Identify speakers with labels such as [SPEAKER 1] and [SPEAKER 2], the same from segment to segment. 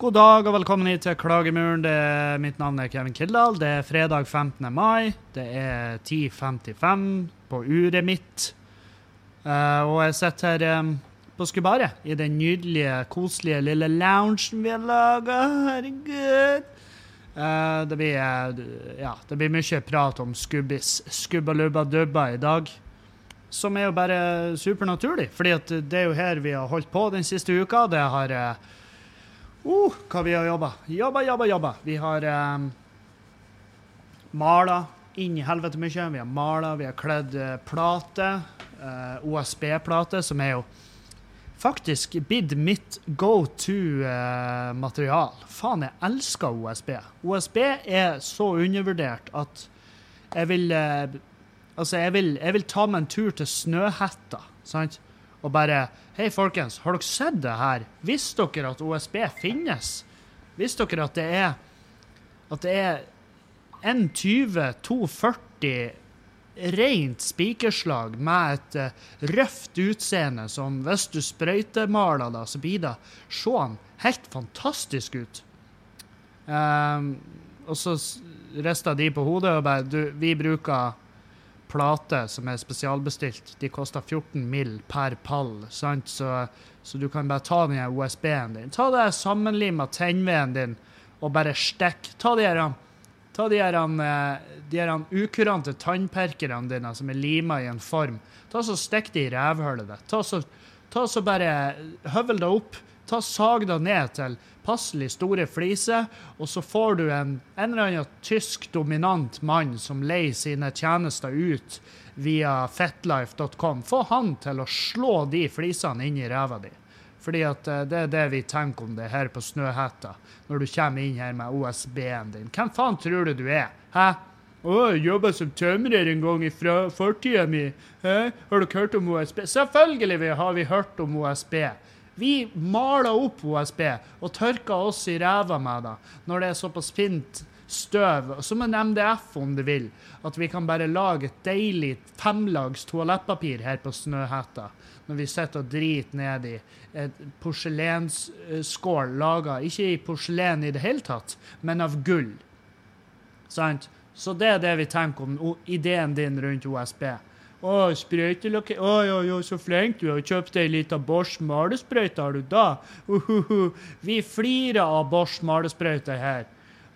[SPEAKER 1] God dag og velkommen hit til Klagemuren. Er, mitt navn er Kevin Kildahl. Det er fredag 15. mai. Det er 10.55 på uret mitt. Uh, og jeg sitter her um, på Skubaret i den nydelige, koselige lille loungen vi har laga. Herregud. Uh, det, blir, uh, ja, det blir mye prat om skubbis, skubbalubba-dubba i dag. Som er jo bare supernaturlig, fordi det er jo her vi har holdt på den siste uka. Det har eh, Uh, hva vi har jobba. Jobba, jobba, jobba. Vi har um, mala inn i helvete mye. Vi har mala, vi har kledd uh, plate. Uh, OSB-plate, som er jo faktisk blitt mitt go to-material. Uh, Faen, jeg elsker OSB. OSB er så undervurdert at jeg vil Altså, jeg vil, jeg vil ta meg en tur til Snøhetta, sant? Og bare Hei, folkens, har dere sett det her? Visste dere at OSB finnes? Visste dere at det er at det er N20-240 rent spikerslag med et uh, røft utseende som hvis du sprøytemaler det, så blir det sånn helt fantastisk ut. Um, og så rista de på hodet og bare Du, vi bruker plate som er spesialbestilt. De koster 14 mill. per pall, sant? Så, så, du kan bare ta den OSB-en din. Ta det sammenlima tennveden din og bare stikk. Ta de her, ta de her, de her ukurante tannperkerne dine som er lima i en form. Ta så Stikk de i rævhullet ditt. Ta så, ta så bare høvel det opp. Ta Sag da ned til passelig store fliser, og så får du en, en eller annen tysk dominant mann som leier sine tjenester ut via fetlife.com. Få han til å slå de flisene inn i ræva di. Fordi at eh, det er det vi tenker om det her på Snøhetta, når du kommer inn her med OSB-en din. Hvem faen tror du du er? Hæ? Å, jeg jobba som tømrer en gang fra fortida mi. Hæ? Har dere hørt om OSB? Selvfølgelig har vi hørt om OSB. Vi maler opp OSB og tørker oss i ræva med det når det er såpass fint støv, som en MDF om du vil, at vi kan bare lage et deilig femlags toalettpapir her på Snøhetta når vi sitter og driter i et porselensskål laga ikke i porselen i det hele tatt, men av gull. Sant? Så det er det vi tenker om ideen din rundt OSB. Å, sprøytelokk Å, jo, jo, så flink du er. Kjøpt ei lita Bosch malesprøyte, har du da? Uh, uh, uh. Vi flirer av Bosch malesprøyte her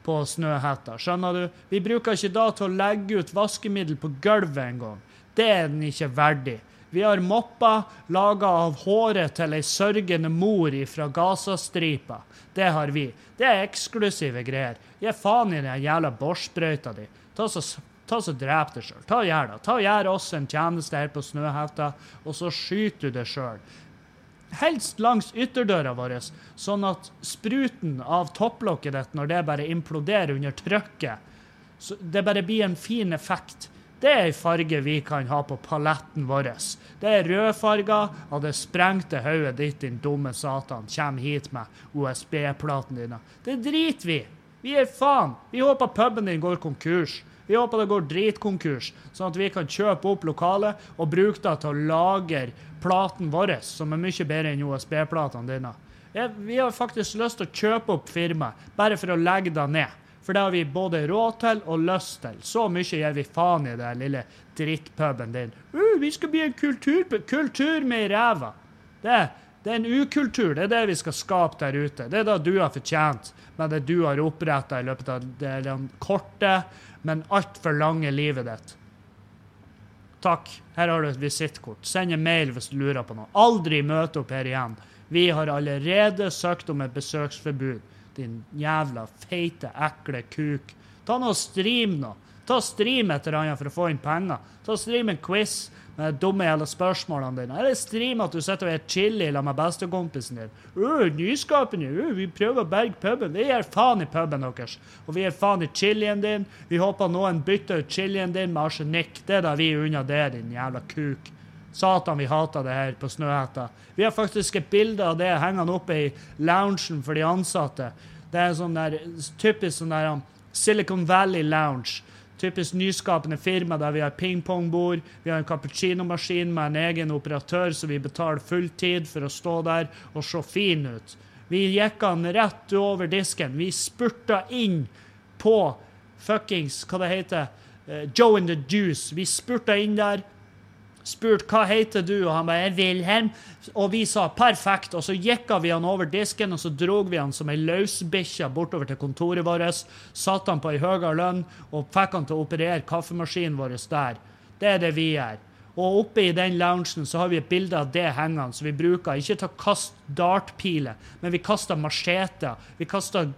[SPEAKER 1] på Snøhetta. Skjønner du? Vi bruker ikke da til å legge ut vaskemiddel på gulvet engang. Det er den ikke verdig. Vi har mopper laga av håret til ei sørgende mor fra Gazastripa. Det har vi. Det er eksklusive greier. Gi faen i den jævla Bosch-sprøyta di. Ta så Ta så Drep deg sjøl. Ta og Gjør det. Ta og Gjør oss en tjeneste her på Snøhetta, og så skyter du deg sjøl. Helst langs ytterdøra vår, sånn at spruten av topplokket ditt, når det bare imploderer under trykket, så det bare blir en fin effekt. Det er ei farge vi kan ha på paletten vår. Det er rødfarga av det sprengte hodet ditt, din dumme satan, kjem hit med OSB-platen dine. Det driter vi Vi er faen. Vi håper puben din går konkurs. Vi håper det går dritkonkurs, sånn at vi kan kjøpe opp lokalet og bruke det til å lagre platen vår, som er mye bedre enn OSB-platene dine. Vi har faktisk lyst til å kjøpe opp firmaet, bare for å legge det ned. For det har vi både råd til og lyst til. Så mye gir vi faen i den lille drittpuben din. Uh, vi skal bli en kultur, kultur med ræva. Det, det, er en ukultur. Det er det vi skal skape der ute. Det er det du har fortjent med det du har oppretta i løpet av den korte, men altfor lange livet ditt. Takk. Her har du et visittkort. Send en mail hvis du lurer på noe. Aldri møte opp her igjen. Vi har allerede søkt om et besøksforbud. Din jævla feite, ekle kuk. Ta nå og Stream nå. Ta Stream et eller annet for å få inn penger. Ta Stream en quiz med de dumme jævla spørsmålene dine. Eller stream at du sitter og er chili sammen med bestekompisen din. Uh, nyskapende, uh, vi prøver å berge puben. Vi gir faen i puben deres. Og vi gir faen i chilien din. Vi håper noen bytter ut chilien din med arsenikk. Det er da vi er unna det, din jævla kuk. Satan, vi hater det her på Snøhetta. Vi har faktisk et bilde av det hengende oppe i loungen for de ansatte. Det er sånn der, typisk sånn der um, Silicon Valley Lounge typisk nyskapende firma der vi har pingpongbord, vi har en cappuccinomaskin med en egen operatør, så vi betaler fulltid for å stå der og se fin ut. Vi gikk han rett over disken. Vi spurta inn på fuckings, hva det heter, uh, Joe and the Juice. Vi spurta inn der. Spurte hva heter du, og han bare Wilhelm. Og vi sa perfekt, og så gikka vi han over disken, og så drog vi han som ei løsbikkje bortover til kontoret vårt. Satte han på ei høyere lønn og fikk han til å operere kaffemaskinen vår der. Det er det vi gjør. Og oppe i den loungen så har vi et bilde av det hengende, så vi bruker ikke til å kaste dartpiler, men vi kaster macheter. Vi kaster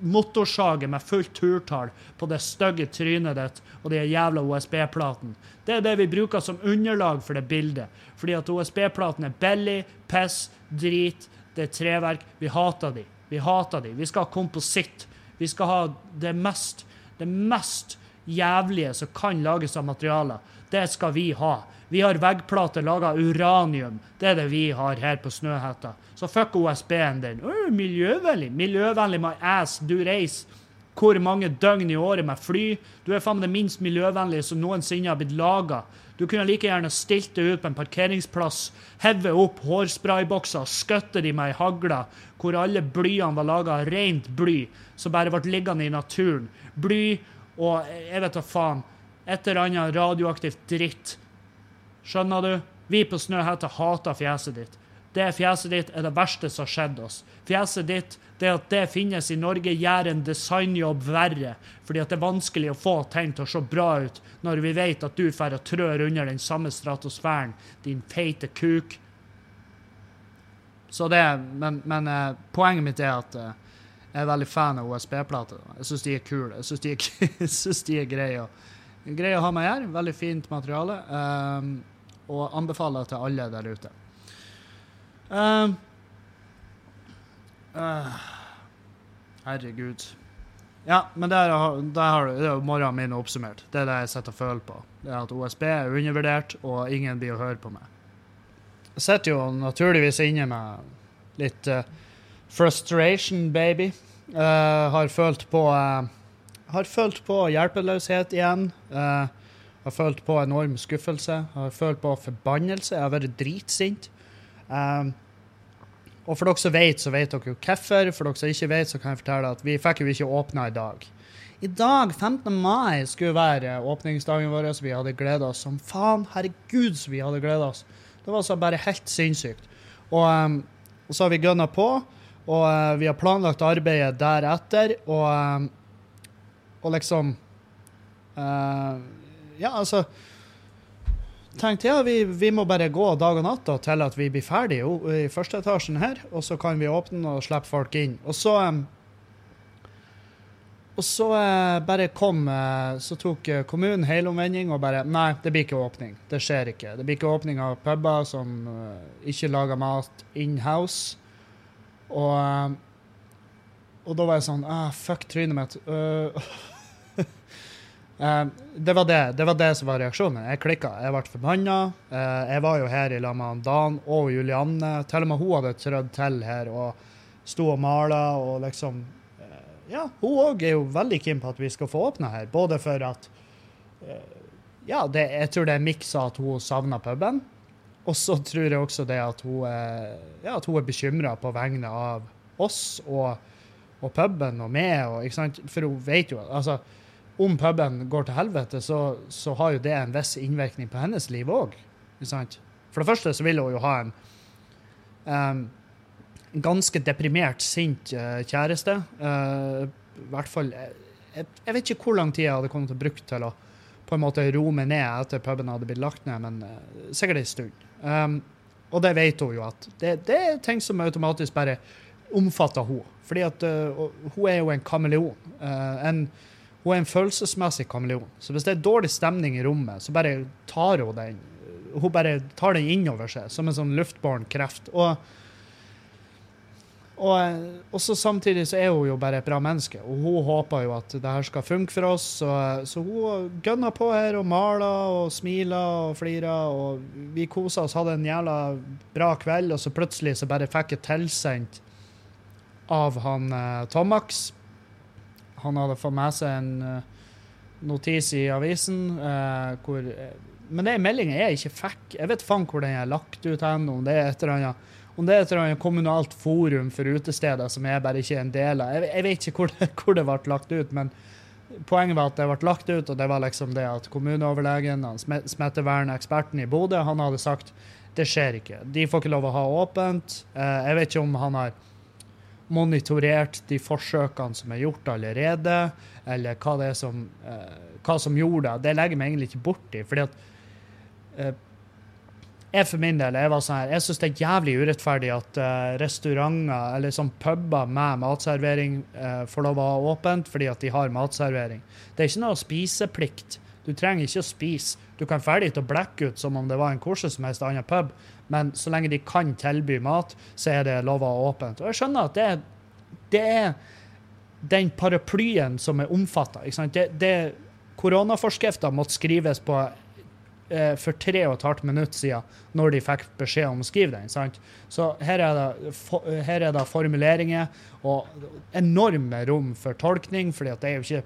[SPEAKER 1] motorsager med fullt turtall på det stygge trynet ditt og de jævla OSB-platene. Det er det vi bruker som underlag for det bildet. Fordi at OSB-platene er billig, piss, drit, det er treverk. Vi hater de. Vi hater de. Vi skal ha kompositt. Vi skal ha det mest, det mest jævlige som kan lages av materialer. Det skal vi ha. Vi har veggplater laga av uranium. Det er det vi har her på Snøhetta. Så fuck OSB-en. Uh, miljøvennlig. Miljøvennlig my ass. Du reiser hvor mange døgn i året med fly. Du er faen det minst miljøvennlige som noensinne har blitt laga. Du kunne like gjerne stilt deg ut på en parkeringsplass, heve opp hårspraybokser, skutt de med ei hagle, hvor alle blyene var laga av rent bly, som bare ble liggende i naturen. Bly og jeg vet da faen. Et eller annet radioaktivt dritt Skjønner du? Vi på Snøhetta hater fjeset ditt. Det fjeset ditt er det verste som har skjedd oss. Fjeset ditt, det at det finnes i Norge, gjør en designjobb verre. Fordi at det er vanskelig å få ting til å se bra ut når vi vet at du får trør under den samme stratosfæren, din feite kuk. Så det, Men, men eh, poenget mitt er at eh, jeg er veldig fan av OSB-plater. Jeg syns de er kule. Jeg syns de, de, er greie. Greie å ha med her. Veldig fint materiale. Um, og anbefaler til alle der ute. Uh, uh, herregud. Ja, men der, har det er morgenen min oppsummert. Det er det jeg sitter og føler på. Det er At OSB er undervurdert, og ingen blir å høre på meg. Jeg sitter jo naturligvis inne med litt uh, frustration, baby. har følt på Har følt på hjelpeløshet igjen. Uh, har følt på enorm skuffelse. Har følt på forbannelse. Jeg har vært dritsint. Um, og for dere som vet, så vet dere jo hvorfor. For dere som ikke vet, så kan jeg fortelle at vi fikk jo ikke åpna i dag. I dag, 15. mai, skulle være åpningsdagen vår. Så vi hadde gleda oss som faen. Herregud, så vi hadde gleda oss. Det var altså bare helt sinnssykt. Og, um, så har vi gønna på, og uh, vi har planlagt arbeidet deretter. Og, um, og liksom uh, ja, altså tenkte ja, vi, vi, må bare gå dag og natt da, til at vi blir ferdig i første etasjen her, og så kan vi åpne og slippe folk inn. Og så og så eh, bare kom eh, Så tok eh, kommunen helomvending og bare Nei, det blir ikke åpning. Det skjer ikke. Det blir ikke åpning av puber som eh, ikke lager mat in-house. Og, eh, og da var jeg sånn ah, Fuck trynet mitt. Uh, Uh, det, var det, det, var det, som var reaksjonen. Jeg klikka. Jeg ble forbanna. Uh, jeg var jo her i lag med Dan og Julianne. Til og med hun hadde trødd til her og sto og mala og liksom uh, Ja, hun òg er jo veldig keen på at vi skal få åpna her. Både for at Ja, det, jeg tror det er miksa at hun savner puben. Og så tror jeg også det at hun er, ja, er bekymra på vegne av oss og, og puben og meg. Og? For hun vet jo altså om puben går til helvete, så, så, har jo det en viss innvirkning på hennes liv òg. For det første så vil hun jo ha en um, ganske deprimert, sint uh, kjæreste. Uh, I hvert fall jeg, jeg, vet ikke hvor lang tid jeg hadde kommet til å bruke til å på en måte roe meg ned etter puben hadde blitt lagt ned, men uh, sikkert en stund. Um, og det vet hun jo at det, det, er ting som automatisk bare omfatter henne. Fordi at hun er jo en kameleon. en hun er en følelsesmessig kameleon. Så hvis det er dårlig stemning i rommet, så bare tar hun den hun bare tar den innover seg, som en sånn luftbåren kreft. Og, og, og, samtidig så er hun jo bare et bra menneske, og hun håper jo at det her skal funke for oss. Så, så hun gønner på her og maler og smiler og flirer, og vi kosa oss, hadde en jævla bra kveld, og så plutselig så bare fikk jeg tilsendt av han eh, Tomax han hadde fått med seg en uh, notis i avisen uh, hvor Men den meldinga jeg ikke fikk Jeg vet faen hvor den er lagt ut hen, om det er et eller annet om det er et eller annet kommunalt forum for utesteder som jeg bare ikke er en del av. Jeg, jeg vet ikke hvor det, hvor det ble lagt ut, men poenget var at det ble lagt ut, og det var liksom det at kommuneoverlegen, og smitteverneksperten i Bodø, han hadde sagt det skjer ikke. De får ikke lov å ha åpent. Eh, jeg vet ikke om han har monitorert de forsøkene som er gjort allerede, eller hva det er som, eh, hva som gjorde det. Det legger jeg meg egentlig ikke borti. fordi at eh, jeg for min del jeg var sånn her, jeg syns det er jævlig urettferdig at eh, restauranter eller sånn puber med matservering eh, får lov å ha åpent fordi at de har matservering. Det er ikke noe spiseplikt. Du trenger ikke å spise. Du kan ferdig til å blekke ut som om det var en hvordan som helst annen pub, men så lenge de kan tilby mat, så er det lov å ha åpent. Og jeg skjønner at det, det er den paraplyen som er omfatta. Det, Koronaforskrifta måtte skrives på eh, for tre og et halvt minutt siden, når de fikk beskjed om å skrive den. sant? Så her er det, for, er formuleringer og enorme rom for tolkning, for det er jo ikke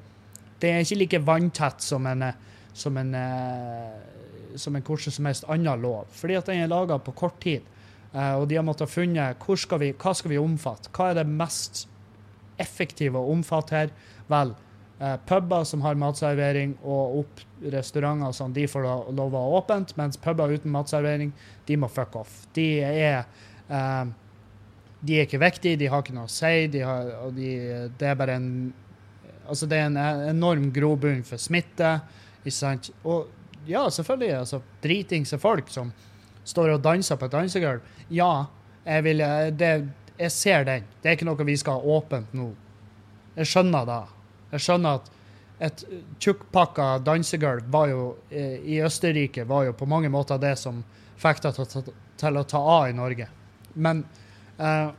[SPEAKER 1] det er ikke like vanntett som en, eh, som en, eh, som en hvordan som helst annen lov. Fordi at den er laga på kort tid. Eh, og de har måttet hvor skal vi, hva skal vi omfatte. Hva er det mest effektive å omfatte her? Vel, eh, puber som har matservering, og opp restauranter sånn, de får lov å ha åpent, mens puber uten matservering, de må fuck off. De er eh, de er ikke viktige, de har ikke noe å si, de har, og de, det er bare en Altså, det er en enorm grobunn for smitte. Ikke sant? Og ja, selvfølgelig, altså, dritings er folk som står og danser på et dansegulv. Ja, jeg, vil, det, jeg ser den. Det er ikke noe vi skal ha åpent nå. Jeg skjønner det. Jeg skjønner at et tjukkpakka dansegulv var jo, eh, i Østerrike var jo på mange måter det som fikk ta- til å ta av i Norge. Men eh,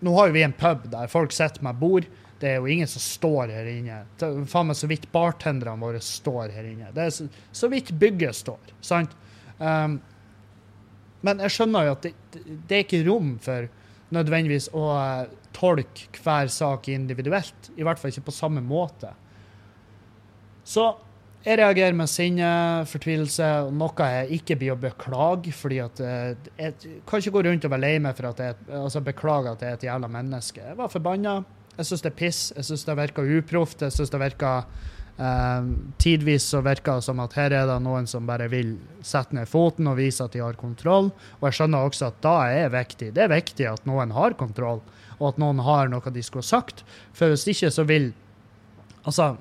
[SPEAKER 1] nå har jo vi en pub der folk sitter med bord. Det er jo ingen som står her inne. Faen meg så vidt bartenderne våre står her inne. Det er så, så vidt bygget står. sant? Um, men jeg skjønner jo at det, det er ikke rom for nødvendigvis å uh, tolke hver sak individuelt. I hvert fall ikke på samme måte. Så jeg reagerer med sinne, fortvilelse, og noe jeg ikke blir å beklage. fordi at eh, jeg kan ikke gå rundt og være lei meg for at jeg altså beklager at jeg er et jævla menneske. Jeg var forbanna. Jeg syns det er piss. Jeg syns det virker uproft. Jeg syns det virker eh, Tidvis så virker det som at her er det noen som bare vil sette ned foten og vise at de har kontroll. Og jeg skjønner også at da er viktig. Det er viktig at noen har kontroll, og at noen har noe de skulle sagt. For hvis ikke så vil Altså,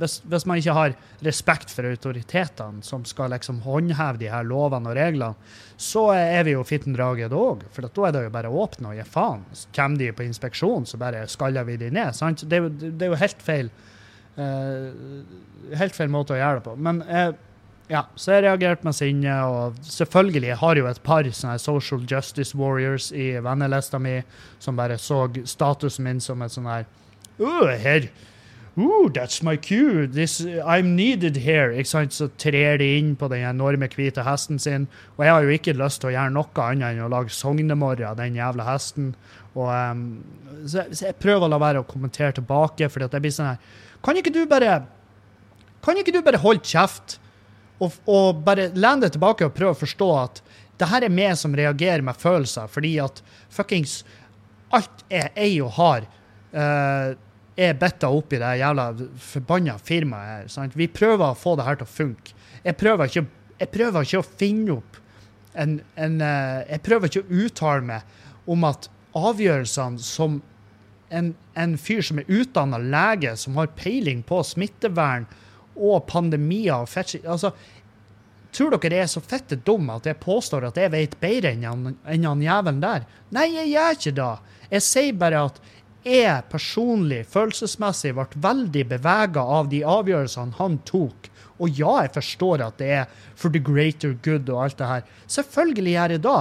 [SPEAKER 1] hvis, hvis man ikke har respekt for autoritetene som skal liksom håndheve de her lovene og reglene, så er vi jo fitten draget òg. For da er det jo bare å åpne og gi faen. Kommer de på inspeksjon, så bare skaller vi de ned. sant? Det er jo, det er jo helt feil. Uh, helt feil måte å gjøre det på. Men uh, ja, så jeg reagerte med sinne, og selvfølgelig jeg har jo et par sånne social justice warriors i vennelista mi som bare så statusen min som et sånn her «Åh, her, Ooh, that's my cue. This, I'm needed here. Ikke sant? Så trer de inn på den enorme hvite hesten sin. Og jeg har jo ikke lyst til å gjøre noe annet enn å lage sognemorre av den jævla hesten. Og, um, så, jeg- så jeg prøver å la være å kommentere tilbake, fordi at jeg blir sånn her Kan ikke du bare Kan ikke du bare holde kjeft og, og bare lene deg tilbake og prøve å forstå at det her er meg som reagerer med følelser, fordi at fuckings alt jeg eier og har, eh, er bitta opp i det jævla forbanna firmaet her. Sant? Vi prøver å få det her til å funke. Jeg prøver ikke, jeg prøver ikke å finne opp en, en eh, Jeg prøver ikke å uttale meg om at avgjørelsene som en, en fyr som er utdanna lege, som har peiling på smittevern og pandemier og fett altså, Tror dere jeg er så fette dum at jeg påstår at jeg vet bedre enn han, enn han jævelen der? Nei, jeg gjør ikke det. Jeg sier bare at jeg personlig, følelsesmessig, ble veldig bevega av de avgjørelsene han tok. Og ja, jeg forstår at det er for the greater good og alt det her. Selvfølgelig gjør jeg det.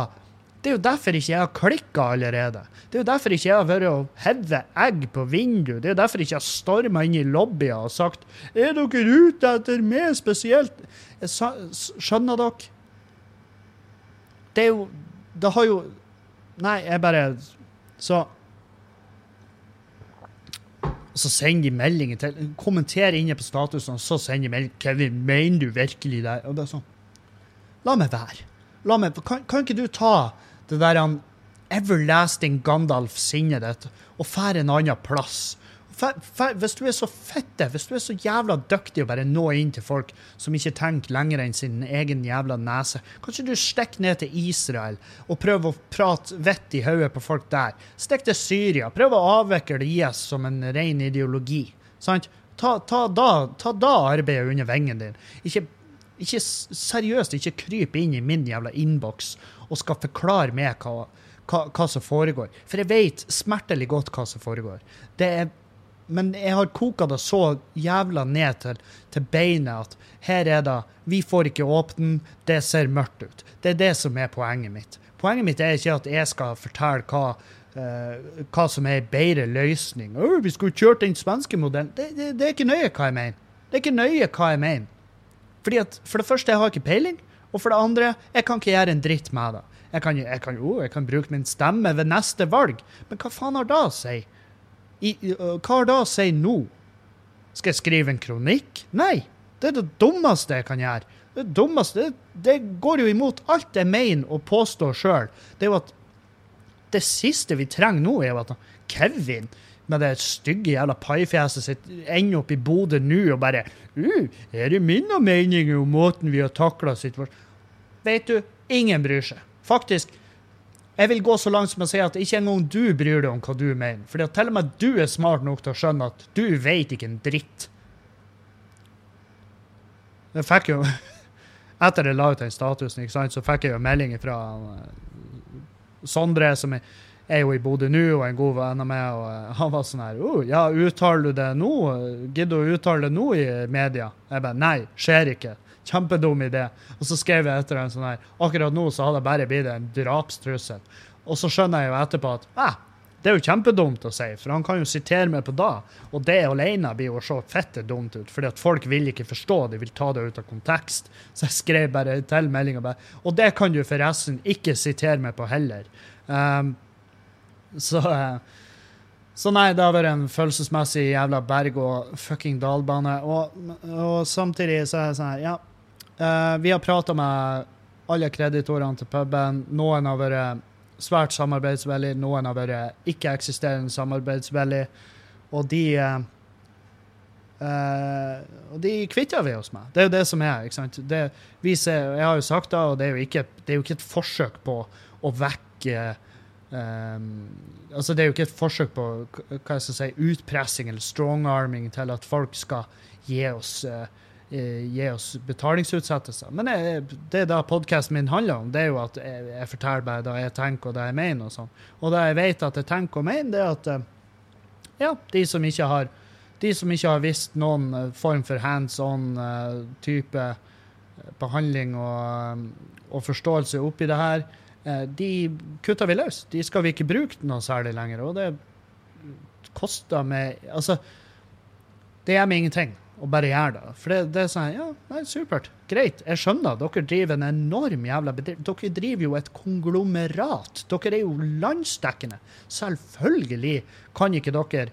[SPEAKER 1] Det er jo derfor ikke jeg har klikka allerede. Det er jo derfor ikke jeg har vært og hevet egg på vinduet. Det er jo derfor ikke jeg har storma inn i lobbyer og sagt Er dere ute etter meg spesielt? Jeg skjønner dere? Det er jo Det har jo Nei, jeg bare Så så sender de meldinger til Kommenterer inne på statusen, og så sender de melding. 'Kevin, mener du virkelig det?' Og det er sånn La meg være. La meg, kan, kan ikke du ta det der han everlasting Gandalf-sinnet ditt og fære en annen plass. Hvis du er så fette, hvis du er så jævla dyktig å bare nå inn til folk som ikke tenker lenger enn sin egen jævla nese, kanskje du stikker ned til Israel og prøver å prate vett i hodet på folk der. Stikk til Syria. Prøv å avvikle IS som en ren ideologi. Sant? Ta, ta, da, ta da arbeidet under vingen din. Ikke, ikke seriøst, ikke kryp inn i min jævla innboks og skal forklare meg hva, hva, hva som foregår. For jeg vet smertelig godt hva som foregår. Det er men jeg har koka det så jævla ned til, til beinet at her er det Vi får ikke åpne det ser mørkt ut. Det er det som er poenget mitt. Poenget mitt er ikke at jeg skal fortelle hva, uh, hva som er en bedre løsning. Oh, vi skulle kjørt den svenske modellen. Det, det, det, er ikke nøye hva jeg mener. Det er ikke nøye hva jeg mener. Fordi at, For det første, jeg har ikke peiling. Og for det andre, jeg kan ikke gjøre en dritt med det. Jeg kan, jeg oh, jeg kan bruke min stemme ved neste valg, men hva faen har det å si? I, uh, hva har det å si nå? Skal jeg skrive en kronikk? Nei. Det er det dummeste jeg kan gjøre. Det dummeste, det, det går jo imot alt jeg mener og påstår sjøl. Det er jo at det siste vi trenger nå, er jo at Kevin med det stygge jævla paifjeset sitt ender opp i Bodø nå og bare uh, 'Er det mine meninger om måten vi har takla situasjonen Vet du, ingen bryr seg. Faktisk, jeg vil gå så langt som å si at ikke engang du bryr deg om hva du mener. For til og med du er smart nok til å skjønne at du vet ikke en dritt. Jeg fikk jo Etter jeg la ut den statusen, sant, så fikk jeg jo melding fra eh, Sondre, som er, er jo i Bodø nå, og en god venn av meg. og eh, Han var sånn her oh, Ja, uttaler du det nå? Gidder du å uttale det nå i media? Jeg bare Nei, skjer ikke. Kjempedum idé. Og så skrev jeg etter en sånn her Akkurat nå så hadde det bare blitt en drapstrussel. Og så skjønner jeg jo etterpå at eh, det er jo kjempedumt å si, for han kan jo sitere meg på da. Og det alene blir jo så fette dumt ut, fordi at folk vil ikke forstå, de vil ta det ut av kontekst. Så jeg skrev bare til meldinga bare Og det kan du forresten ikke sitere meg på heller. Um, så uh, så nei, det har vært en følelsesmessig jævla berg- og fucking dalbane. Og, og samtidig så er jeg sånn her, ja Uh, vi har prata med alle kreditorene til puben. Noen har vært svært samarbeidsvillige, noen har vært ikke-eksisterende samarbeidsvillige. Og de uh, Og de kvitter vi oss med. Det er jo det som er. ikke sant? Det, ser, jeg har jo sagt det, og det er jo ikke, er jo ikke et forsøk på å vekke um, altså Det er jo ikke et forsøk på hva jeg si, utpressing eller strongarming til at folk skal gi oss uh, gi oss betalingsutsettelser. Men jeg, det da podkasten min handler om, det er jo at jeg, jeg, forteller bare det jeg tenker og det jeg mener. Og sånn. Og det jeg vet at jeg tenker og mener, det er at eh, ja, de som ikke har de som ikke har visst noen eh, form for hands on uh, type behandling og, og, forståelse oppi det her, de kutter vi løs. De skal vi ikke bruke noe særlig lenger. Og det koster meg Altså, det gjør meg ingenting og bare gjøre det. For det, det, er sånn Ja, nei, supert. Greit. Jeg skjønner. Dere driver en enorm jævla bedrift. Dere driver jo et konglomerat. Dere er jo landsdekkende. Selvfølgelig kan ikke dere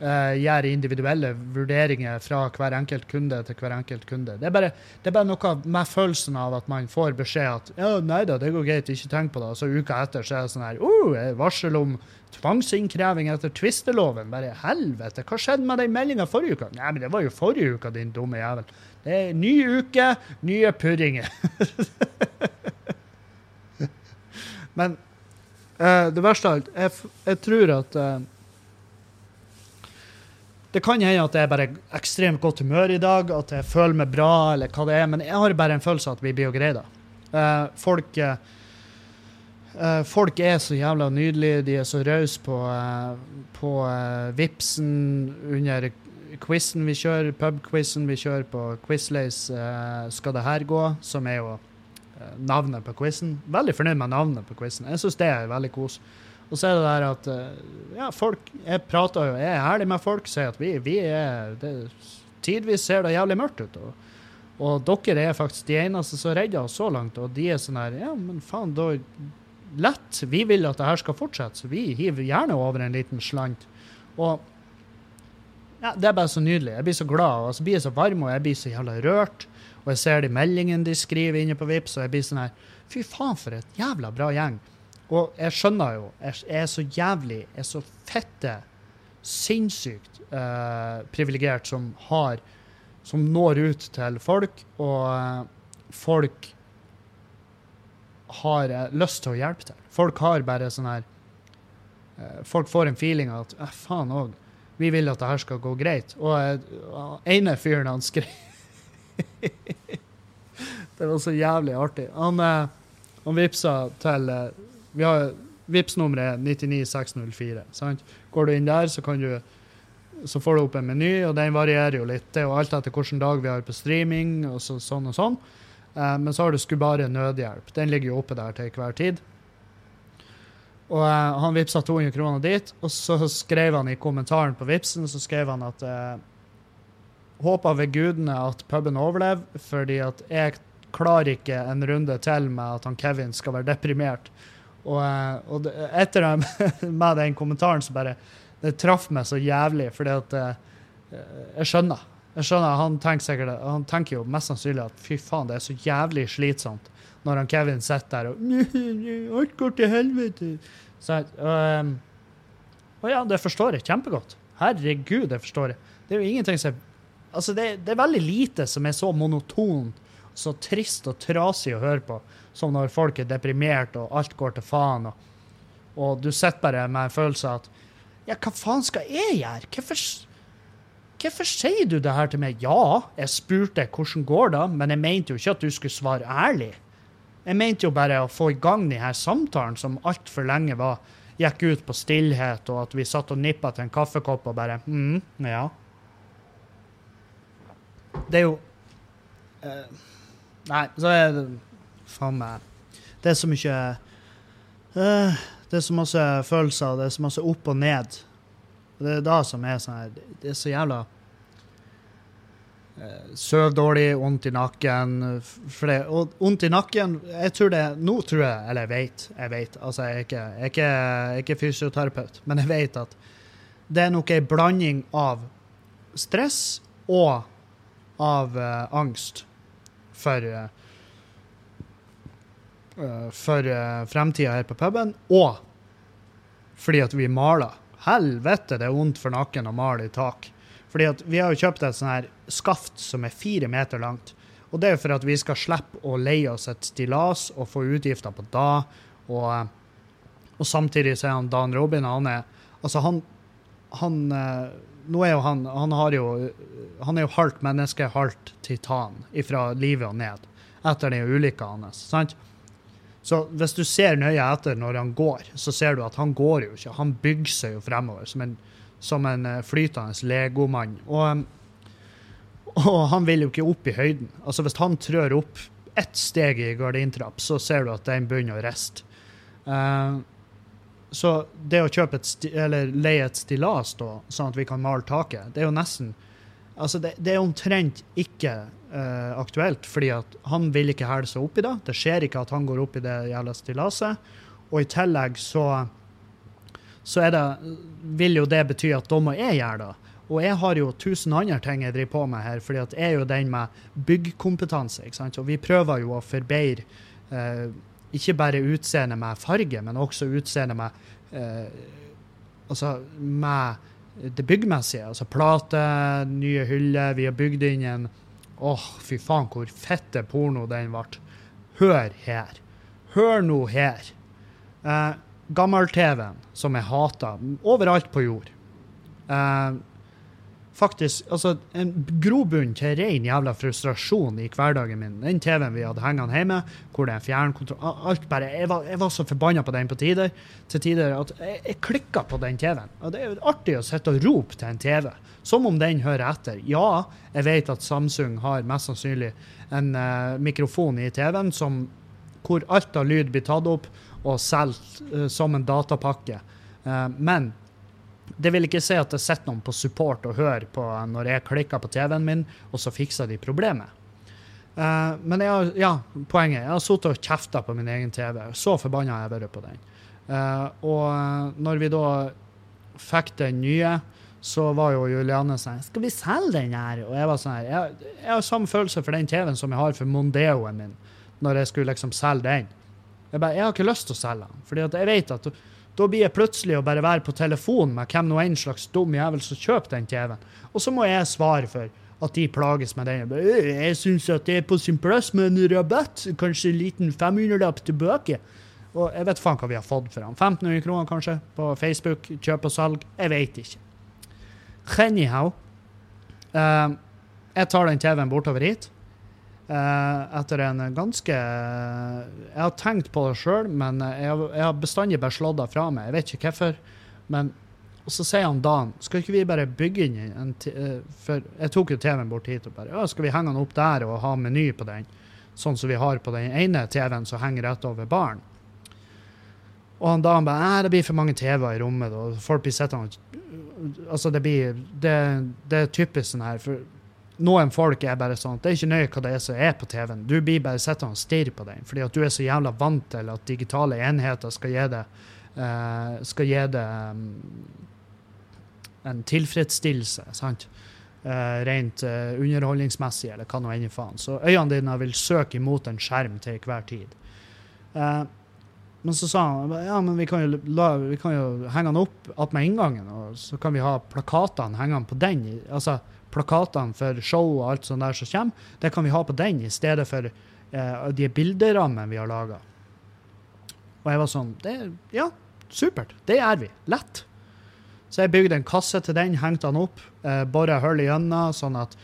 [SPEAKER 1] uh, gjøre individuelle vurderinger fra hver enkelt kunde til hver enkelt kunde. Det er, bare, det er bare noe med følelsen av at man får beskjed at ja, nei da, det går greit, ikke tenk på det. Og så uka etter så er det sånn her oh, varsel om tvangsinnkreving etter tvisteloven. Bare helvete, hva skjedde med den meldinga forrige uke? Nei, men det var jo forrige uke, din dumme jævel. Det er ny uke, nye purringer. men uh, det verste av alt, jeg, jeg tror at uh, det kan hende at jeg er bare ekstremt godt humør i dag, at jeg føler meg bra, eller hva det er, men jeg har bare en følelse av at vi blir greie da. Eh, folk, eh, folk er så jævla nydelige, de er så rause på, eh, på Vipsen under quizen vi kjører, pubquizen vi kjører på Quizlace Skal det her gå, som er jo navnet på quizen. Veldig fornøyd med navnet på quizen. Jeg syns det er veldig kos. Og så er det der at eh, ja, folk Jeg prater jo, jeg er ærlig med folk, sier at vi, vi er det, Tidvis ser det jævlig mørkt ut. Og, og dere er faktisk de eneste som redder oss så langt. Og de er sånn her Ja, men faen, da Lett. Vi vil at det her skal fortsette, så vi hiver gjerne over en liten slant. Og ja, det er bare så nydelig. Jeg blir så glad, og så blir jeg så varm, og jeg blir så jævla rørt. Og jeg ser de meldingene de skriver inne på Vips, og jeg blir sånn her Fy faen, for et jævla bra gjeng. Og jeg skjønner jo, jeg er så jævlig, jeg er så fette, sinnssykt uh, privilegert som har Som når ut til folk, og uh, folk har uh, lyst til å hjelpe til. Folk har bare sånn her Folk får en feeling av at eh, faen òg, vi vil at det her skal gå greit. Og ene fyren han skrev Det var så jævlig artig. Han, han vippsa til vi har Vipps-nummeret 99604. sant? Går du inn der, så, kan du, så får du opp en meny, og den varierer jo litt. Det er jo alt etter hvilken dag vi har på streaming, og så, sånn og sånn. Eh, men så har du Skubare nødhjelp. Den ligger jo oppe der til hver tid. Og eh, han vippsa 200 kroner dit, og så skrev han i kommentaren på Vipsen så skrev han at eh, Håper ved gudene at puben overlever, fordi at jeg klarer ikke en runde til med at han Kevin skal være deprimert. Og, eh, og det, med den kommentaren så bare Det traff meg så jævlig, fordi at eh, Jeg skjønner. Jeg skjønner, Han tenker, sikkert, han tenker jo mest sannsynlig at fy faen, det er så jævlig slitsomt når han Kevin sitter der og Alt går til helvete. Så, og, og ja, det forstår jeg kjempegodt. Herregud, det forstår jeg. Det er jo ingenting som Altså, det, det er veldig lite som er så monotont, så trist og trasig å høre på som når folk er deprimert og alt går til faen. Og, og du sitter bare med en følelse av at Ja, hva faen skal jeg gjøre? Hvorfor, hvorfor sier du det her til meg? Ja, jeg spurte hvordan går det, men jeg mente jo ikke at du skulle svare ærlig. Jeg mente jo bare å få i gang denne samtalen som altfor lenge var gikk ut på stillhet, og at vi satt og nippa til en kaffekopp og bare mm, ja. Det er jo uh, Nei, så er det faen meg Det er så mye uh, Det er så masse følelser, det er så masse opp og ned. Og det er da som er sånn her Det er så jævla uh, Søv dårlig, vondt i nakken. Det, og vondt i nakken jeg tror det, Nå tror jeg, eller jeg vet, jeg vet altså jeg er, ikke, jeg, er ikke, jeg er ikke fysioterapeut, men jeg vet at det er nok ei blanding av stress og av uh, angst for uh, Eh, for uh, fremtida her på puben, og fordi at vi maler. Helvete, det er vondt for nakken å male i tak. Fordi at vi har jo kjøpt et sånn her skaft som er fire meter langt. Og det er jo for at vi skal slippe å leie oss et stillas og få utgifter på da. Og, eh, og samtidig så er han Dan Robin han er Altså, han, han Nå er jo han Han har jo Han er jo halvt menneske, halvt titan fra livet og ned etter den ulykka hans. sant? Så hvis du ser nøye etter når han går, så ser du at han går jo ikke. Han bygger seg jo fremover som en, som en eh, flytende legomann. Og, og, han vil jo ikke opp i høyden. Altså Hvis han trør opp ett steg i gardintrapp, så ser du at den begynner å riste. Uh, så det å kjøpe et eller leie et stillas da, sånn at vi kan male taket, det er jo nesten Altså, det, det er omtrent ikke uh, aktuelt, fordi at han vil ikke hæle seg opp i det. Det skjer ikke at han går opp i det jævla stillaset. Og i tillegg så, så det, vil jo det bety at da må jeg gjøre det. Og jeg har jo tusen andre ting jeg driver på med her, fordi at jeg er jo den med byggkompetanse. ikke sant? Og vi prøver jo å forbedre uh, ikke bare utseende med farge, men også utseende med eh, Altså med det byggmessige. Altså plate, nye hyller. Vi har bygd inn en Åh, oh, fy faen, hvor fette porno den ble. Hør her. Hør nå her. Eh, Gammel-TV-en, som jeg hater, overalt på jord. Eh, faktisk altså, en grobunn til ren jævla frustrasjon i hverdagen min. Den TV-en vi hadde hengende hjemme, hvor det er fjernkontroll Alt bare, Jeg var, jeg var så forbanna på den på tider, til tider at jeg, jeg klikka på den TV-en. Og det er jo artig å sitte og rope til en TV, som om den hører etter. Ja, jeg vet at Samsung har mest sannsynlig en uh, mikrofon i TV-en som, hvor alt av lyd blir tatt opp og solgt uh, som en datapakke. Uh, men det vil ikke si at det sitter noen på support og hører på når jeg klikker på TV-en min, og så fikser de problemet. Uh, men jeg har, ja, poenget Jeg har sittet og kjefta på min egen TV. Så forbanna har jeg vært på den. Uh, og når vi da fikk den nye, så var jo Juliane sånn Skal vi selge den her? Og jeg var sånn her Jeg, jeg har samme følelse for den TV-en som jeg har for Mondeoen min, når jeg skulle liksom selge den. Jeg bare, jeg har ikke lyst til å selge den. fordi at jeg vet at da blir jeg plutselig å bare være på telefon med hvem nå en slags dum jævel som kjøper den TV-en. Og så må jeg svare for at de plages med den. Jeg, «Øh, syns at det er på sin plass med en rabatt. Kanskje en liten 500-lapp tilbake. Og jeg vet faen hva vi har fått for den. 1500 kroner kanskje på Facebook. Kjøp og salg. Jeg vet ikke. Anyhow. uh, jeg tar den TV-en bortover hit. Eh, etter en ganske Jeg har tenkt på det sjøl, men jeg jeg har bestandig bare slått det fra meg. Jeg vet ikke hvorfor. Men så sier han Dan skal ikke vi bare bygge inn en eh, For jeg tok jo TV-en bort hit og bare ja, skal vi henge den opp der og ha meny på den? Sånn som vi har på den ene TV-en som henger rett over baren. Og han Dan bare nei, det blir for mange TV-er i rommet. Og folk blir sittende Altså, det blir det, det er typisk sånn her. For noen folk er bare sånn at det er ikke nøye hva det er som er på TV-en. Du blir bare sittende og stirre på den, fordi at du er så jævla vant til at digitale enheter skal gi det, uh, skal gi det um, en tilfredsstillelse, sant? Uh, rent uh, underholdningsmessig, eller hva nå enn faen. Så øynene dine vil søke imot en skjerm til hver tid. Uh, men så sa han ja, men vi kan jo, la, vi kan jo henge den opp attmed inngangen, og så kan vi ha plakatene hengende på den. Altså plakatene for show og alt sånt der som kommer, det kan vi ha på den i stedet for eh, de bilderammene vi har laga. Og jeg var sånn det, Ja, supert. Det gjør vi. Lett. Så jeg bygde en kasse til den, hengte den opp, eh, bora hull igjennom, sånn at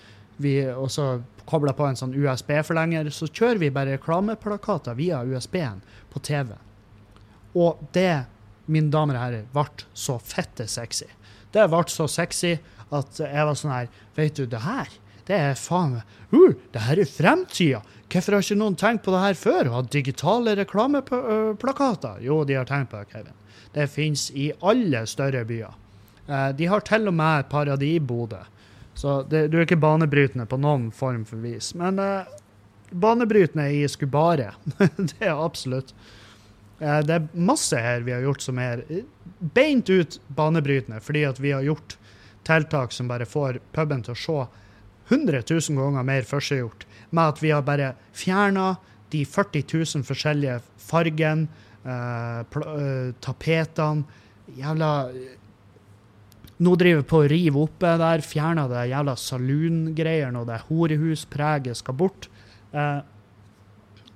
[SPEAKER 1] vi også kobla på en sånn USB-forlenger. Så kjører vi bare reklameplakater via USB-en på TV. Og det, mine damer og herrer, ble så fette sexy. Det ble så sexy at jeg var sånn her Vet du, det her, det er faen meg uh, Det her er fremtida! Hvorfor har ikke noen tenkt på det her før? Å ha digitale reklameplakater? Jo, de har tenkt på det, Kevin. Det fins i alle større byer. Eh, de har til og med et par av de i Bodø. Så det, du er ikke banebrytende på noen form for vis. Men eh, banebrytende i Skubare, det er absolutt. Eh, det er masse her vi har gjort som er eh, beint ut banebrytende, fordi at vi har gjort tiltak som bare får puben til å se 100 000 ganger mer førstegjort, med at vi har bare fjerna de 40 000 forskjellige fargene, eh, pl- eh, tapetene, jævla nå driver vi på å rive opp det der, fjerna det jævla saloongreiene og det horehuspreget skal bort. Eh,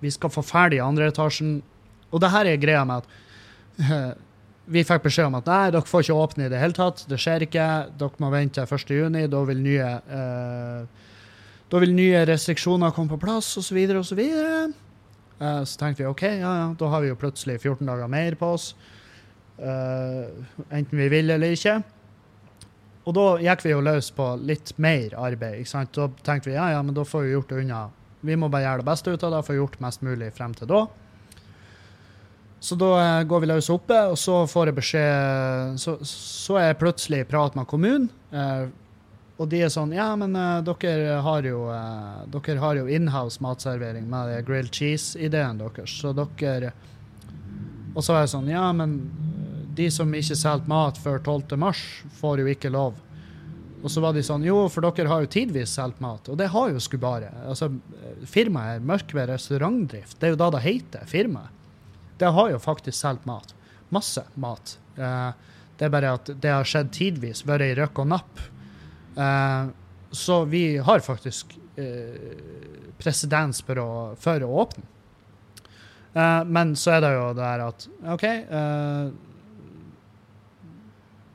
[SPEAKER 1] vi skal få ferdig andre etasjen. Og det her er greia med at vi fikk beskjed om at nei, dere får ikke åpne i det hele tatt. Det skjer ikke. Dere må vente til 1.6. Da vil nye eh, da vil nye restriksjoner komme på plass, osv., osv. Uh, så tenkte vi OK, ja, ja, da har vi jo plutselig 14 dager mer på oss. Eh, enten vi vil eller ikke. Og da gikk vi jo løs på litt mer arbeid. ikke sant? Da tenkte vi ja, ja, men da får vi gjort det unna. Vi må bare gjøre det beste ut av det, få gjort mest mulig frem til da. Så da eh, går vi løs oppe, og så får jeg beskjed Så, så er jeg plutselig i prat med kommunen. Eh, og de er sånn Ja, men eh, dere har jo eh, Dere har jo inhouse matservering med grilled cheese-ideen deres, så dere Og så er jeg sånn Ja, men de som ikke selger mat før 12. mars, får jo ikke lov. Og så var de sånn Jo, for dere har jo tidvis solgt mat. Og det har jo Skubare. Altså, firmaet er Mørkved restaurantdrift. Det er jo da det heter firmaet. Det har jo faktisk solgt mat. Masse mat. Uh, det er bare at det har skjedd tidvis, vært i røkk og napp. Uh, så vi har faktisk uh, presedens for, for å åpne. Men så er det jo det der at OK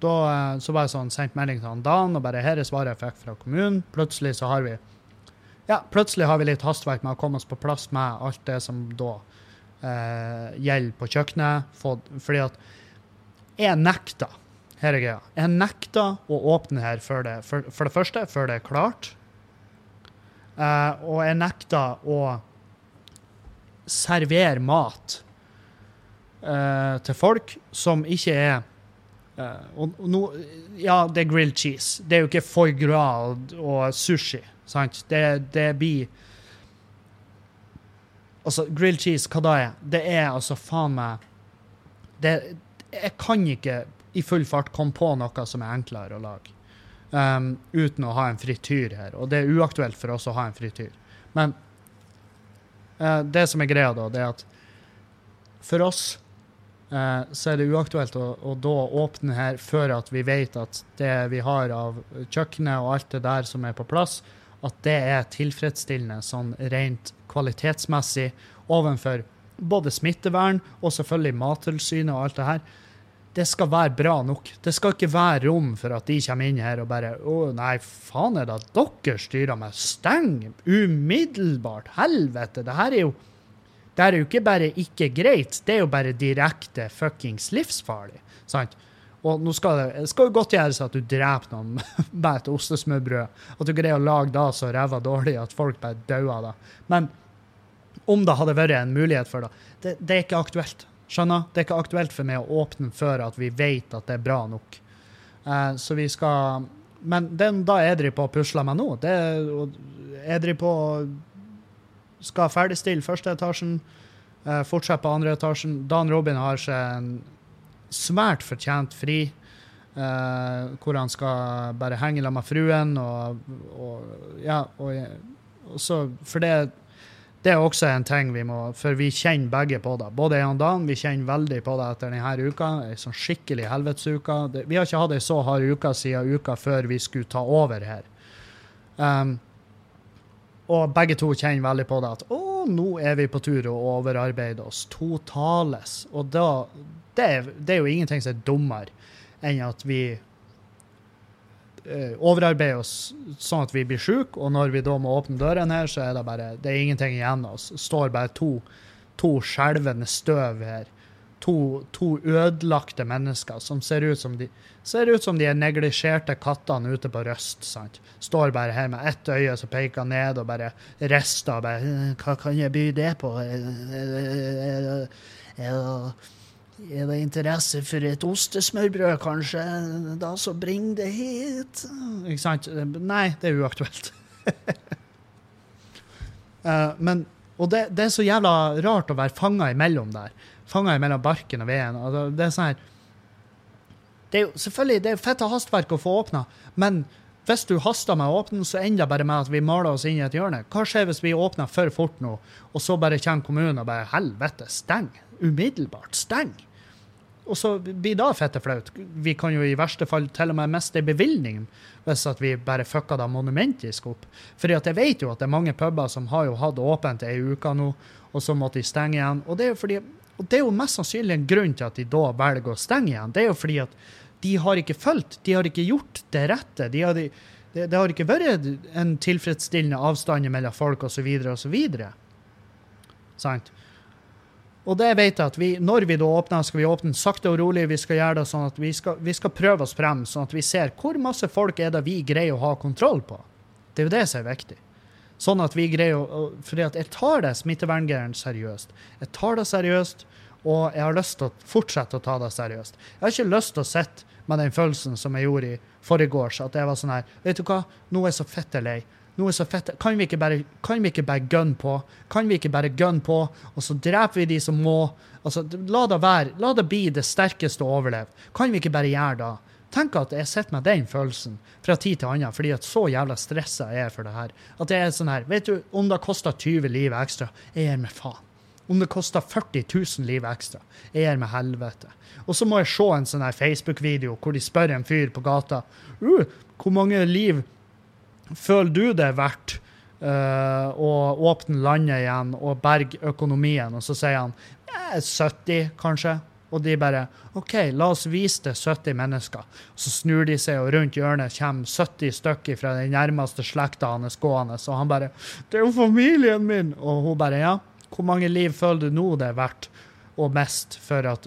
[SPEAKER 1] da så var jeg sånn, sendt melding til han Dan og bare her er svaret jeg fikk fra kommunen. Plutselig så har vi ja, plutselig har vi litt hastverk med å komme oss på plass med alt det som da eh, gjelder på kjøkkenet. For, fordi at jeg nekta her er greia, jeg nekta å åpne her før det, for, for det første før det er klart. Eh, og jeg nekta å servere mat eh, til folk som ikke er Eh, og, nå, ja, det er grilled cheese. Det er jo ikke foie gras og sushi. Sant? Det, det blir Altså, grilled cheese, hva da er? Det er altså faen meg det, Jeg kan ikke i full fart komme på noe som er enklere å lage. Um, uten å ha en frityr her. Og det er uaktuelt for oss å ha en frityr. Men uh, det som er greia, da, det er at for oss uh, så er det uaktuelt å, å da åpne her før at vi vet at det vi har av kjøkkenet og alt det der som er på plass, at det er tilfredsstillende sånn rent kvalitetsmessig overfor både smittevern og selvfølgelig Mattilsynet og alt det her. Det skal være bra nok. Det skal ikke være rom for at de kommer inn her og bare Å, nei, faen er det at dere styrer meg? Steng umiddelbart! Helvete! Det her er jo Det her er jo ikke bare ikke greit, det er jo bare direkte fuckings livsfarlig. Sant? Og nå skal det skal jo godt gjøres at du dreper noen med et ostesmørbrød. At du greier å lage da så ræva dårlig at folk bare dauer av det. Men om det hadde vært en mulighet for det, det, det er ikke aktuelt. Skjønner? Det er ikke aktuelt for meg å åpne før at vi vet at det er bra nok. Eh, så vi skal Men den, da er driver på å pusle med nå. Det, jeg driver på skal ferdigstille første etasjen, eh, fortsette på andre etasjen. Dan Robin har seg en svært fortjent fri, eh, hvor han skal bare henge sammen med fruen og, og Ja, og, og så For det, det er også en ting vi må For vi kjenner begge på det. Både jeg og Dan vi kjenner veldig på det etter denne uka. Ei sånn skikkelig helvetesuke. Vi har ikke hatt ei så hard uke siden uka før vi skulle ta over her. Um, og begge to kjenner veldig på det at å, nå er vi på tur å overarbeide oss totales. Og da det, er- det er jo ingenting som er dummere enn at vi eh, overarbeider oss sånn at vi blir syke, og når vi da må åpne dørene her, så er det bare det er ingenting igjen av oss. Står bare to, to skjelvende støv her. To, to ødelagte mennesker som ser ut som de ut som de er neglisjerte kattene ute på Røst. sant? Står bare her med ett øye som peker ned, og bare rister. og bare, «Eh, Hva kan jeg by det på? Er, det interesse for et ostesmørbrød, kanskje? Da så bring det hit. Ikke sant? Nei, det er uaktuelt. uh, men, og det, det er så jævla rart å være fanga imellom der. Fanga imellom barken og veden. Altså, det er sånn her det er jo selvfølgelig det er fett av hastverk å få åpna, men hvis du haster med å åpne, så ender det bare med at vi maler oss inn i et hjørne. Hva skjer hvis vi åpner for fort nå, og så bare kommer kommunen og bare helvete, steng. Umiddelbart, steng. Og så blir det fette. Vi kan jo i verste fall til og med miste en bevilgning hvis at vi bare fucker det monumentisk opp. Fordi jeg vet jo at det er mange puber som har jo hatt åpent ei uke nå, og så måtte de stenge igjen. Og det er jo fordi og det er jo mest sannsynlig en grunn til at de da velger å stenge igjen. Det er jo fordi at de har ikke fulgt, de har ikke gjort det rette. De har, det, det har ikke vært en tilfredsstillende avstand mellom folk osv. osv. Sant? Og det vet jeg at vi, når vi da åpner, skal vi åpne sakte og rolig. Vi skal gjøre det sånn at vi skal, vi skal prøve oss frem, sånn at vi ser hvor masse folk er det vi greier å ha kontroll på. Det er jo det som er viktig. Sånn at vi greier å Fordi jeg tar det smitteverngreiene seriøst. Jeg tar det seriøst, og jeg har lyst til å fortsette å ta det seriøst. Jeg har ikke lyst til å sitte med den følelsen som jeg gjorde i forgårs, at jeg var sånn her Vet du hva, nå er jeg så fette lei. Nå er så fett. Kan vi ikke bare kan vi ikke bare gun på? Kan vi ikke bare gun på, og så dreper vi de som må? Altså, la det være. La det bli det sterkeste å overleve. Kan vi ikke bare gjøre det? Tenk at jeg sitter med den følelsen fra tid til annen, fordi at så jævla stressa jeg er for det her. At jeg er sånn her Vet du, om det koster 20 liv ekstra, jeg gir meg faen. Om det koster 40 000 liv ekstra, jeg gir meg helvete. Og så må jeg se en sånn her Facebook-video hvor de spør en fyr på gata uh, hvor mange liv føler du det er verdt uh, å åpne landet igjen og berge økonomien? Og så sier han eh, 70, kanskje. Og de bare OK, la oss vise det 70 mennesker. Så snur de seg, og rundt hjørnet kommer 70 stykker fra den nærmeste slekta hans gående. Så han bare 'Det er jo familien min!' Og hun bare 'Ja, hvor mange liv føler du nå det er verdt å miste for,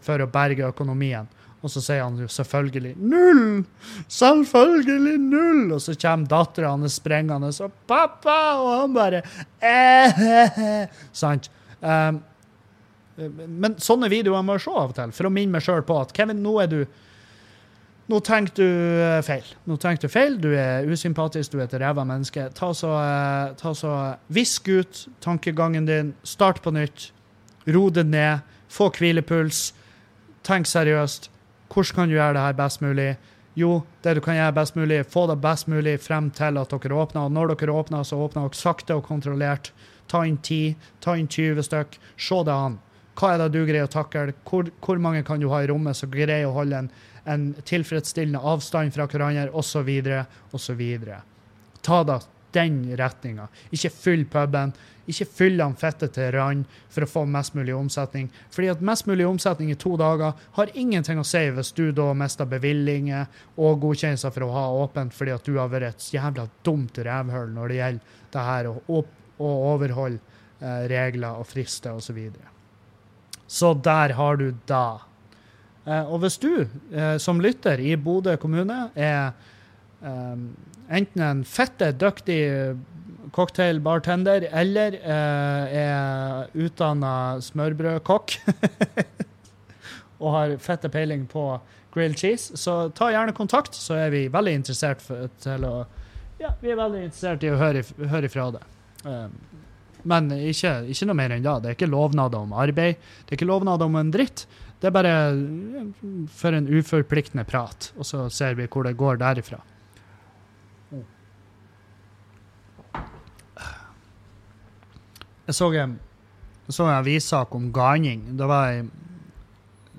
[SPEAKER 1] for å berge økonomien?' Og så sier han jo selvfølgelig 'null'! Selvfølgelig null! Og så kommer dattera hans sprengende og 'pappa!' Og han bare eh, Sant? Um, men sånne videoer må jeg se av og til, for å minne meg sjøl på at Kevin, nå er du nå tenker du eh, feil. Nå tenker du feil, du er usympatisk, du er et ræva menneske. Ta så, eh, ta så Visk ut tankegangen din, start på nytt, ro det ned, få hvilepuls, tenk seriøst. Hvordan kan du gjøre det her best mulig? Jo, det du kan gjøre best mulig, få det best mulig frem til at dere åpner. Og når dere åpner, så åpner dere sakte og kontrollert. Ta inn 10, ta inn 20 stykk. Se det an. Hva er det du greier å takle? Hvor, hvor mange kan du ha i rommet som greier å holde en, en tilfredsstillende avstand fra hverandre, osv., osv. Ta da den retninga. Ikke fyll puben. Ikke fyll den fette til rand for å få mest mulig omsetning. Fordi at mest mulig omsetning i to dager har ingenting å si hvis du da mister bevillinger og godkjennelser for å ha åpent fordi at du har vært et jævla dumt revhull når det gjelder det her å overholde eh, regler og frister osv. Så, videre. så der har du da. Eh, og hvis du eh, som lytter i Bodø kommune er eh, enten en fette dyktig cocktailbartender eller uh, er utdanna smørbrødkokk og har fette peiling på grilled cheese, så ta gjerne kontakt, så er vi veldig interessert for, til å Ja, vi er veldig interessert i å høre, høre ifra det. Um, men ikke, ikke, noe mer enn da. Det er ikke lovnader om arbeid. Det er ikke lovnader om en dritt. Det er bare for en uforpliktende prat, og så ser vi hvor det går derifra. Jeg så en, så en avissak om ganing. Det var ei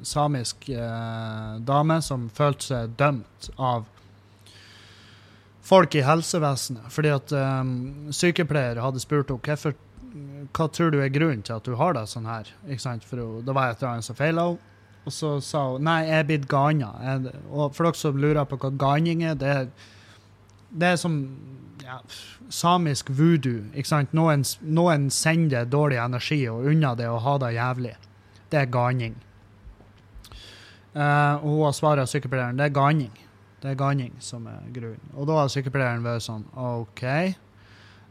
[SPEAKER 1] samisk eh, dame som følte seg dømt av folk i helsevesenet. Fordi at eh, sykepleiere hadde spurt henne hva tror du er grunnen til at du har det sånn her. Ikke sant? For det var et eller som feila henne. Og så sa hun nei, jeg er blitt gana. Og for dere som lurer på hva ganing er, det er, det er som ja, samisk voodoo. ikke sant? Noen, noen, sender dårlig energi og unna det å ha det jævlig. Det er ganing. Uh, og hun har svaret sykepleieren det er ganing. Det er ganing som er grunnen. Og da har sykepleieren vært sånn OK.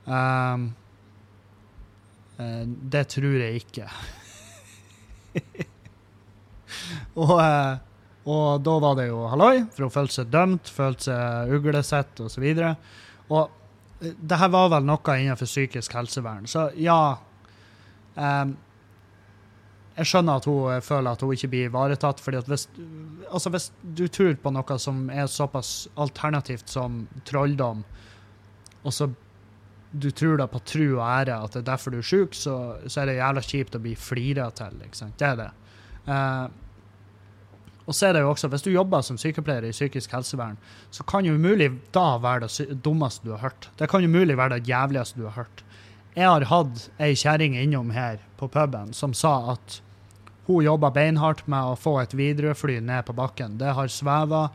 [SPEAKER 1] Um, uh, det tror jeg ikke. og, uh, og da var det jo halloi, for hun følte seg dømt, følte seg uglesett osv. Og, så og det her var vel noe innenfor psykisk helsevern. Så ja um, Jeg skjønner at hun føler at hun ikke blir ivaretatt. fordi at hvis, altså hvis du tror på noe som er såpass alternativt som trolldom, og så du tror da på tru og ære at det er derfor du er sjuk, så, så, er det jævla kjipt å bli flira til. ikke sant? Det er det. Uh, og så er det jo også, Hvis du jobber som sykepleier i psykisk helsevern, så kan jo umulig da være det dummeste du har hørt. Det kan umulig være det jævligste du har hørt. Jeg har hatt ei kjerring innom her på puben som sa at hun jobba beinhardt med å få et Widerøe-fly ned på bakken. Det har sveva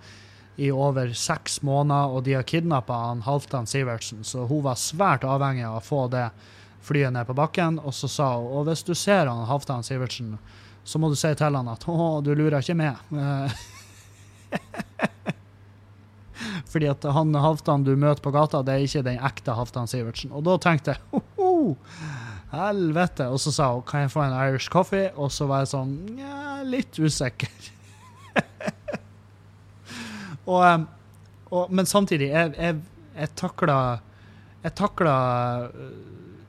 [SPEAKER 1] i over seks måneder, og de har kidnappa Halvdan Sivertsen, så hun var svært avhengig av å få det flyet ned på bakken. Og så sa hun og hvis du ser han Halvdan Sivertsen så må du si til han at 'Å, du lurer ikke med'. Fordi at han Halvdan du møter på gata, det er ikke den ekte Halvdan Sivertsen. Og da tenkte jeg ho, helvete. Og så sa hun 'Kan jeg få en Irish coffee?' Og så var jeg sånn Nja, litt usikker. og, og, men samtidig, jeg, jeg, jeg takla Jeg takla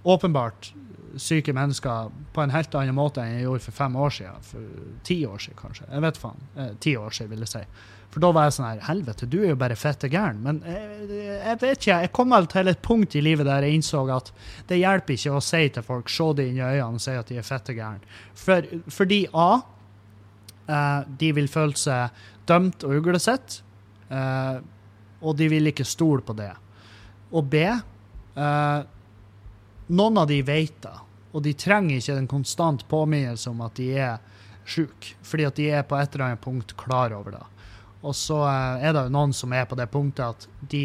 [SPEAKER 1] åpenbart syke mennesker på en helt annen måte enn jeg gjorde for fem år siden. For ti år siden, kanskje. Jeg vet faen. Eh, ti år siden, vil jeg si. For da var jeg sånn her Helvete, du er jo bare fette gæren. Men jeg, jeg, vet ikke, jeg kom vel til et punkt i livet der jeg innså at det hjelper ikke å si til folk, se dem inn i øynene og si at de er fette gæren. For, fordi A, eh, de vil føle seg dømt og uglesett, eh, og de vil ikke stole på det. Og B, eh, noen av de vet det. Og de trenger ikke en konstant påminnelse om at de er syke, fordi at de er på et eller annet punkt klar over det. Og så eh, er det jo noen som er på det punktet at de,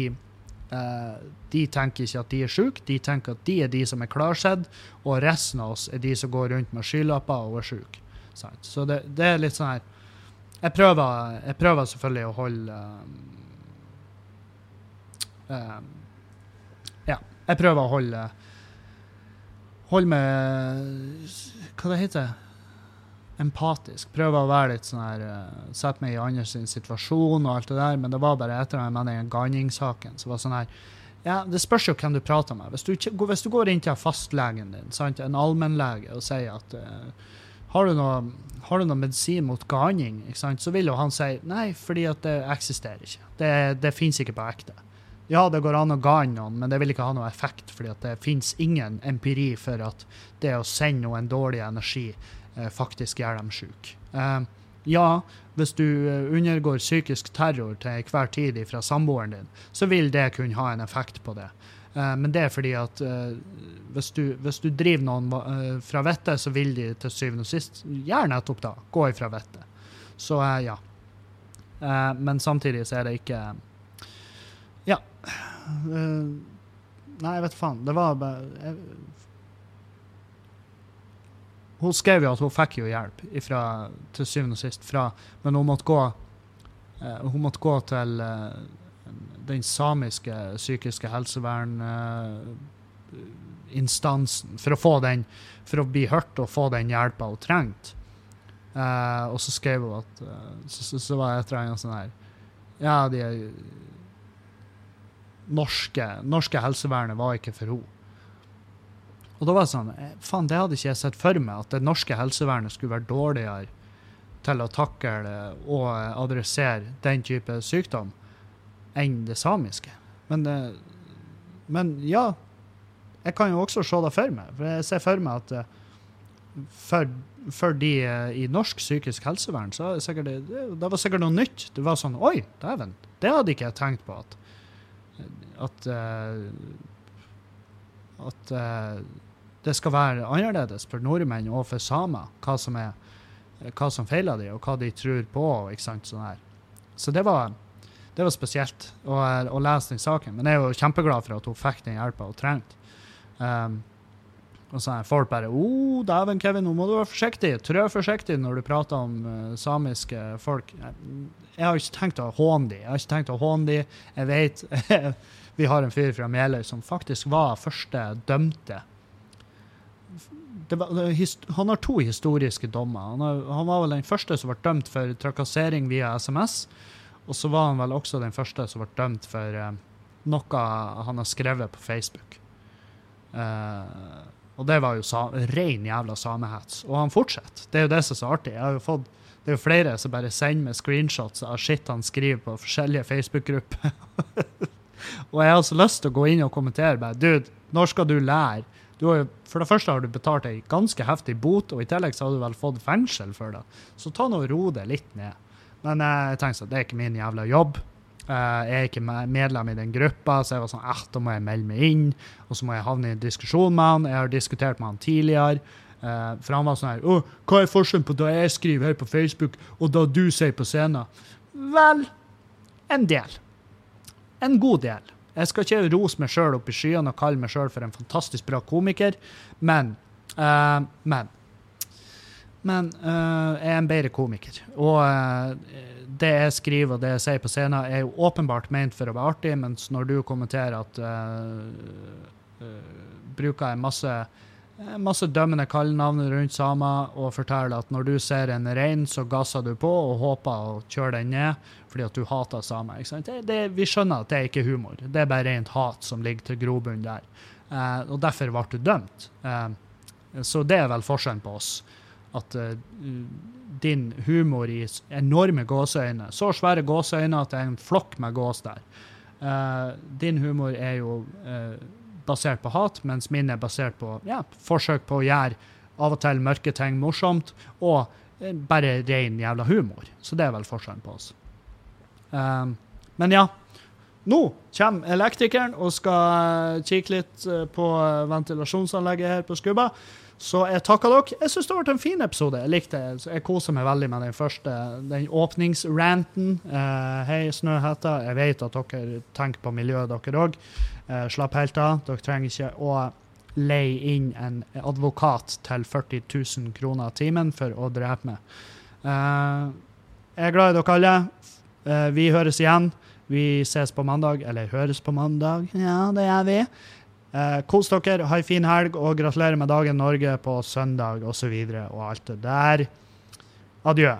[SPEAKER 1] eh, de tenker ikke at de er syke, de tenker at de er de som er klarsett, og resten av oss er de som går rundt med skylapper og er syke. Så det, det, er litt sånn her Jeg prøver, jeg prøver selvfølgelig å holde um, Ja, jeg prøver å holde holde meg Hva det heter Empatisk. Prøve å være litt sånn her uh, Sette meg i andres situasjon og alt det der, men det var bare etter med den Ganning-saken. Så var sånn her ja, Det spørs jo hvem du prater med. Hvis du, hvis du går inn til fastlegen din, sant? en allmennlege, og sier at uh, har du, noe, har du noe medisin mot ganing, så vil jo han si nei, fordi at det eksisterer ikke. Det, det fins ikke på ekte. Ja, det går an å gane noen, men det vil ikke ha noe effekt, fordi det finnes ingen empiri for at det å sende noen dårlig energi eh, faktisk gjør dem syke. Eh, ja, hvis du eh, undergår psykisk terror til enhver tid fra samboeren din, så vil det kunne ha en effekt på det. Eh, men det er fordi at eh, hvis, du, hvis, du, driver noen eh, fra vettet, så vil de til syvende og sist gjøre nettopp da, gå ifra vettet. Så ja. men samtidig så er det ikke Ja. nei, jeg vet faen. Det var bare jeg, hun skrev jo at hun fikk jo hjelp ifra, til syvende og sist, fra, men hun måtte gå, uh, hun måtte gå til uh, den samiske psykiske helseverninstansen uh, for å få den, for å bli hørt og få den hjelpa hun trengte. og så skrev hun at så, så, så, var jeg et eller annet sånn her Ja, de norske, norske helsevernet var ikke for henne. Og da var det sånn eh, Faen, det hadde ikke jeg sett for meg, at det norske helsevernet skulle være dårligere til å takle og adressere den type sykdom enn det samiske. Men, men ja, jeg kan jo også se det for meg. For jeg ser for meg at eh, for, for de eh, i norsk psykisk helsevern, så det, det var sikkert noe nytt. Det var sånn Oi, dæven, det hadde ikke jeg tenkt på. At, at, at det skal være annerledes for nordmenn og for samer hva som, er, hva som feiler de, og hva de tror på. ikke sant, sånn her. Så det var, det var spesielt å, å, lese den saken. Men jeg er jo kjempeglad for at hun fikk den hjelpa hun trengte. Um, og så er folk bare 'Å, oh, dæven, Kevin, nå må du være forsiktig. Trø forsiktig når du prater om uh, samiske folk.' Jeg, jeg, har ikke tenkt å håne de. Jeg har ikke tenkt å håne de. Jeg vet Vi har en fyr fra Meløy som faktisk var første dømte var, han har to historiske dommer. Han, har, han, var vel den første som ble dømt for trakassering via SMS. Og så var han vel også den første som ble dømt for uh, noe han har skrevet på Facebook. Uh, og det var jo sa, ren jævla samehets. Og han fortsetter. Det er jo det som er så artig. Jeg har jo fått, det er jo flere som bare sender meg screenshots av shit han skriver på forskjellige Facebook-grupper. og jeg har så lyst til å gå inn og kommentere bare Dude, når skal du lære? Jo, for det første har du betalt ei ganske heftig bot, og i tillegg så har du vel fått fengsel for det. Så ta nå og ro det litt ned. Men eh, jeg tenkte sånn, det er ikke min jævla jobb. Eh, jeg er ikke medlem i den gruppa, så jeg var sånn eh, da må jeg melde meg inn. Og så må jeg havne i en diskusjon med han. Jeg har diskutert med han tidligere. Eh, for han var sånn her oh, hva er forskjellen på da jeg skriver her på Facebook, og da du sier på scenen? Vel, en del. En god del. Jeg skal ikke rose meg sjøl opp i skyene og kalle meg sjøl for en fantastisk bra komiker, men uh, Men. Men uh, jeg er en bedre komiker. Og uh, det jeg skriver og det jeg sier på scenen, er jo åpenbart ment for å være artig, mens når du kommenterer at Bruker jeg masse Eh, masse dømmende kallenavn rundt samer og forteller at når du ser en rein, så gasser du på og håper å kjøre den ned fordi at du hater samer. Vi skjønner at det er ikke humor. Det er bare rent hat som ligger til grobunn der. Uh, og derfor ble du dømt. Så det er vel forskjellen på oss. At din humor i enorme gåseøyne, så svære gåseøyne at det er en flokk med gås der, Uh, din humor er jo uh, basert på hat, mens min er basert på ja, forsøk på å gjøre av og til mørke ting morsomt, og uh, bare ren jævla humor. Så det er vel forskjellen på oss. Men ja. Nå kommer elektrikeren og skal kikke litt på ventilasjonsanlegget her på Skubba. Så jeg takker dere. Jeg syns det ble en fin episode. Jeg likte det. Jeg koser meg veldig med den første, den åpningsranten. Uh, hei, Snøhetta. Jeg vet at dere tenker på miljøet, dere òg. Uh, slapp helt av. Dere trenger ikke å leie inn en advokat til 40 000 kroner timen for å drepe meg. Uh, jeg er glad i dere alle. Vi høres igjen. Vi ses på mandag. Eller høres på mandag. Ja, det gjør vi. Eh, kos dere, ha ei fin helg, og gratulerer med dagen Norge på søndag osv. Og, så og alt det der. Adjø.